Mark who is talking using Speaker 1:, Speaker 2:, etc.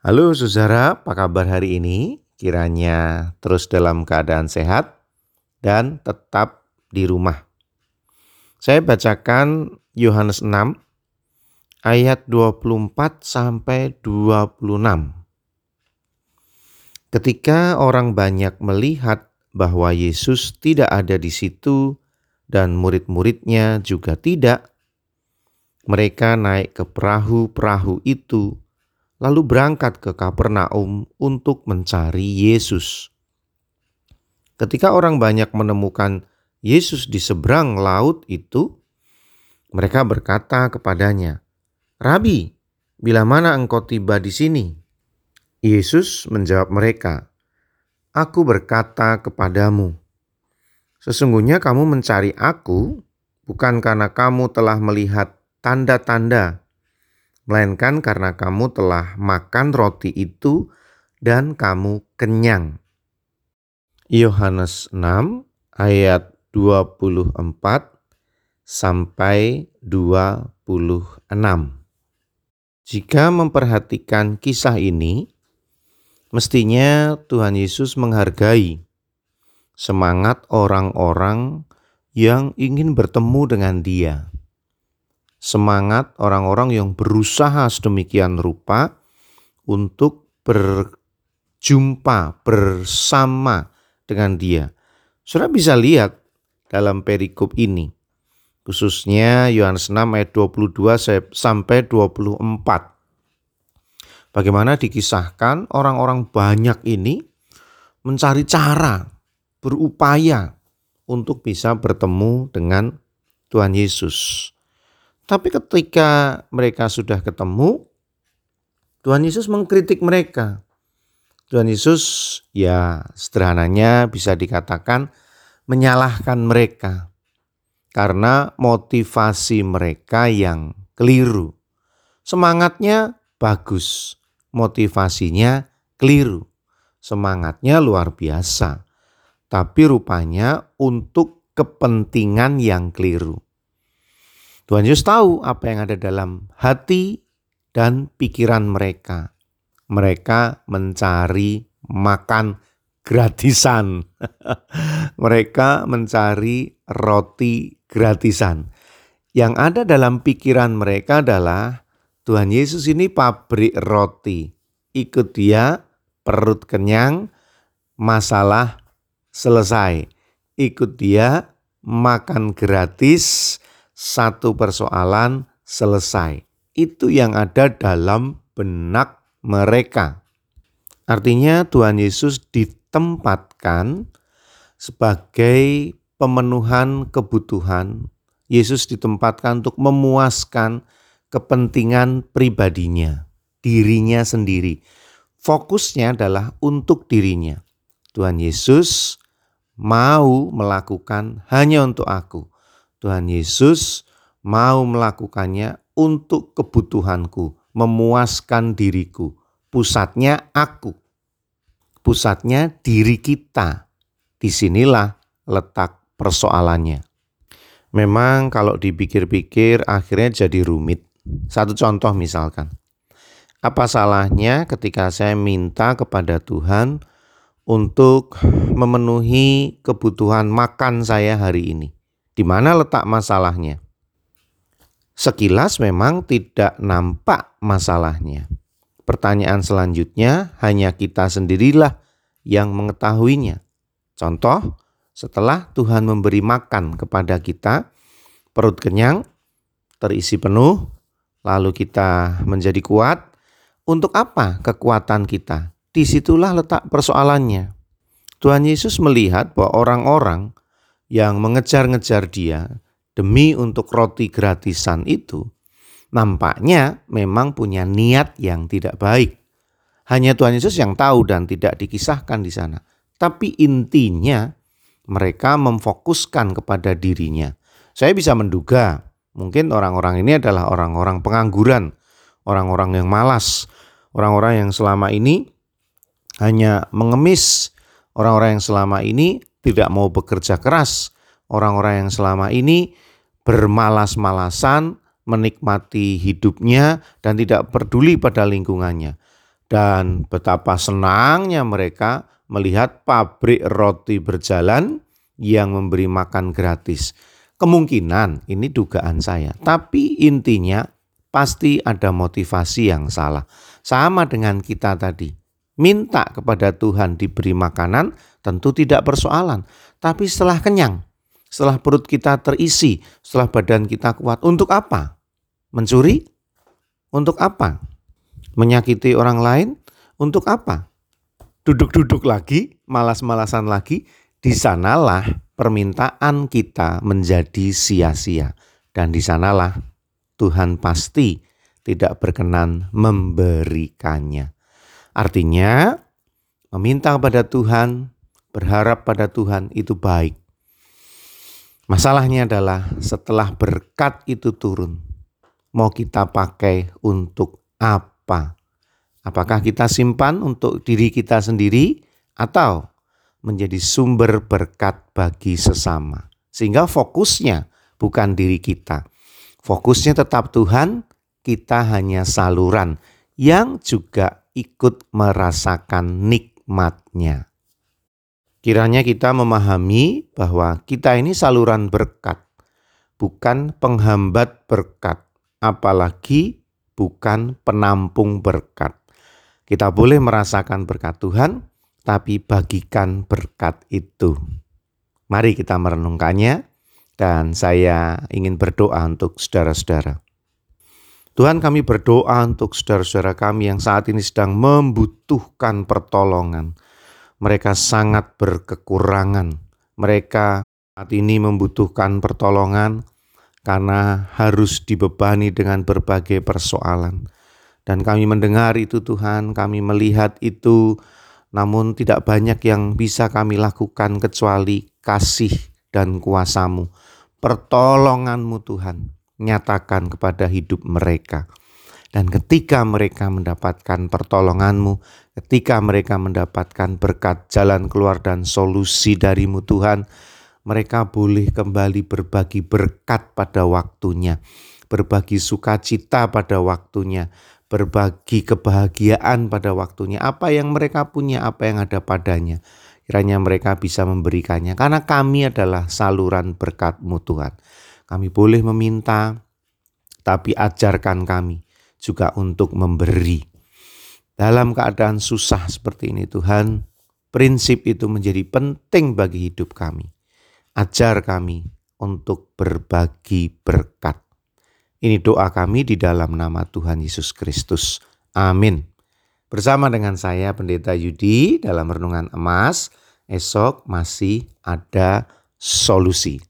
Speaker 1: Halo saudara, apa kabar hari ini? Kiranya terus dalam keadaan sehat dan tetap di rumah. Saya bacakan Yohanes 6 ayat 24 sampai 26. Ketika orang banyak melihat bahwa Yesus tidak ada di situ dan murid-muridnya juga tidak, mereka naik ke perahu-perahu itu lalu berangkat ke Kapernaum untuk mencari Yesus. Ketika orang banyak menemukan Yesus di seberang laut itu, mereka berkata kepadanya, "Rabi, bila mana engkau tiba di sini?" Yesus menjawab mereka, "Aku berkata kepadamu, sesungguhnya kamu mencari Aku bukan karena kamu telah melihat tanda-tanda melainkan karena kamu telah makan roti itu dan kamu kenyang. Yohanes 6 ayat 24 sampai 26. Jika memperhatikan kisah ini, mestinya Tuhan Yesus menghargai semangat orang-orang yang ingin bertemu dengan Dia semangat orang-orang yang berusaha sedemikian rupa untuk berjumpa bersama dengan dia. Saudara bisa lihat dalam perikop ini, khususnya Yohanes 6 ayat 22 sampai 24. Bagaimana dikisahkan orang-orang banyak ini mencari cara, berupaya untuk bisa bertemu dengan Tuhan Yesus. Tapi ketika mereka sudah ketemu, Tuhan Yesus mengkritik mereka. Tuhan Yesus ya sederhananya bisa dikatakan menyalahkan mereka karena motivasi mereka yang keliru. Semangatnya bagus, motivasinya keliru. Semangatnya luar biasa, tapi rupanya untuk kepentingan yang keliru. Tuhan Yesus tahu apa yang ada dalam hati dan pikiran mereka. Mereka mencari makan gratisan. mereka mencari roti gratisan. Yang ada dalam pikiran mereka adalah Tuhan Yesus ini pabrik roti. Ikut dia, perut kenyang, masalah selesai. Ikut dia, makan gratis, satu persoalan selesai. Itu yang ada dalam benak mereka. Artinya Tuhan Yesus ditempatkan sebagai pemenuhan kebutuhan. Yesus ditempatkan untuk memuaskan kepentingan pribadinya, dirinya sendiri. Fokusnya adalah untuk dirinya. Tuhan Yesus mau melakukan hanya untuk aku. Tuhan Yesus mau melakukannya untuk kebutuhanku, memuaskan diriku. Pusatnya aku. Pusatnya diri kita. Di sinilah letak persoalannya. Memang kalau dipikir-pikir akhirnya jadi rumit. Satu contoh misalkan. Apa salahnya ketika saya minta kepada Tuhan untuk memenuhi kebutuhan makan saya hari ini? Di mana letak masalahnya? Sekilas memang tidak nampak masalahnya. Pertanyaan selanjutnya hanya kita sendirilah yang mengetahuinya. Contoh, setelah Tuhan memberi makan kepada kita, perut kenyang, terisi penuh, lalu kita menjadi kuat. Untuk apa kekuatan kita? Di situlah letak persoalannya. Tuhan Yesus melihat bahwa orang-orang yang mengejar-ngejar dia demi untuk roti gratisan itu, nampaknya memang punya niat yang tidak baik. Hanya Tuhan Yesus yang tahu dan tidak dikisahkan di sana. Tapi intinya mereka memfokuskan kepada dirinya. Saya bisa menduga mungkin orang-orang ini adalah orang-orang pengangguran, orang-orang yang malas, orang-orang yang selama ini hanya mengemis, orang-orang yang selama ini tidak mau bekerja keras. Orang-orang yang selama ini bermalas-malasan, menikmati hidupnya dan tidak peduli pada lingkungannya. Dan betapa senangnya mereka melihat pabrik roti berjalan yang memberi makan gratis. Kemungkinan ini dugaan saya, tapi intinya pasti ada motivasi yang salah. Sama dengan kita tadi, minta kepada Tuhan diberi makanan tentu tidak persoalan, tapi setelah kenyang, setelah perut kita terisi, setelah badan kita kuat, untuk apa? Mencuri? Untuk apa? Menyakiti orang lain? Untuk apa? duduk-duduk lagi, malas-malasan lagi, di sanalah permintaan kita menjadi sia-sia. Dan di sanalah Tuhan pasti tidak berkenan memberikannya. Artinya, meminta kepada Tuhan, berharap pada Tuhan itu baik. Masalahnya adalah setelah berkat itu turun, mau kita pakai untuk apa? Apakah kita simpan untuk diri kita sendiri atau menjadi sumber berkat bagi sesama? Sehingga fokusnya bukan diri kita. Fokusnya tetap Tuhan, kita hanya saluran yang juga ikut merasakan nikmatnya. Kiranya kita memahami bahwa kita ini saluran berkat, bukan penghambat berkat, apalagi bukan penampung berkat. Kita boleh merasakan berkat Tuhan, tapi bagikan berkat itu. Mari kita merenungkannya, dan saya ingin berdoa untuk saudara-saudara. Tuhan kami berdoa untuk saudara-saudara kami yang saat ini sedang membutuhkan pertolongan. Mereka sangat berkekurangan. Mereka saat ini membutuhkan pertolongan karena harus dibebani dengan berbagai persoalan. Dan kami mendengar itu Tuhan, kami melihat itu, namun tidak banyak yang bisa kami lakukan kecuali kasih dan kuasamu. Pertolonganmu Tuhan, nyatakan kepada hidup mereka. Dan ketika mereka mendapatkan pertolonganmu, ketika mereka mendapatkan berkat jalan keluar dan solusi darimu Tuhan, mereka boleh kembali berbagi berkat pada waktunya, berbagi sukacita pada waktunya, berbagi kebahagiaan pada waktunya. Apa yang mereka punya, apa yang ada padanya. Kiranya mereka bisa memberikannya. Karena kami adalah saluran berkatmu Tuhan. Kami boleh meminta, tapi ajarkan kami juga untuk memberi. Dalam keadaan susah seperti ini Tuhan, prinsip itu menjadi penting bagi hidup kami. Ajar kami untuk berbagi berkat. Ini doa kami di dalam nama Tuhan Yesus Kristus. Amin. Bersama dengan saya Pendeta Yudi dalam renungan emas, esok masih ada solusi.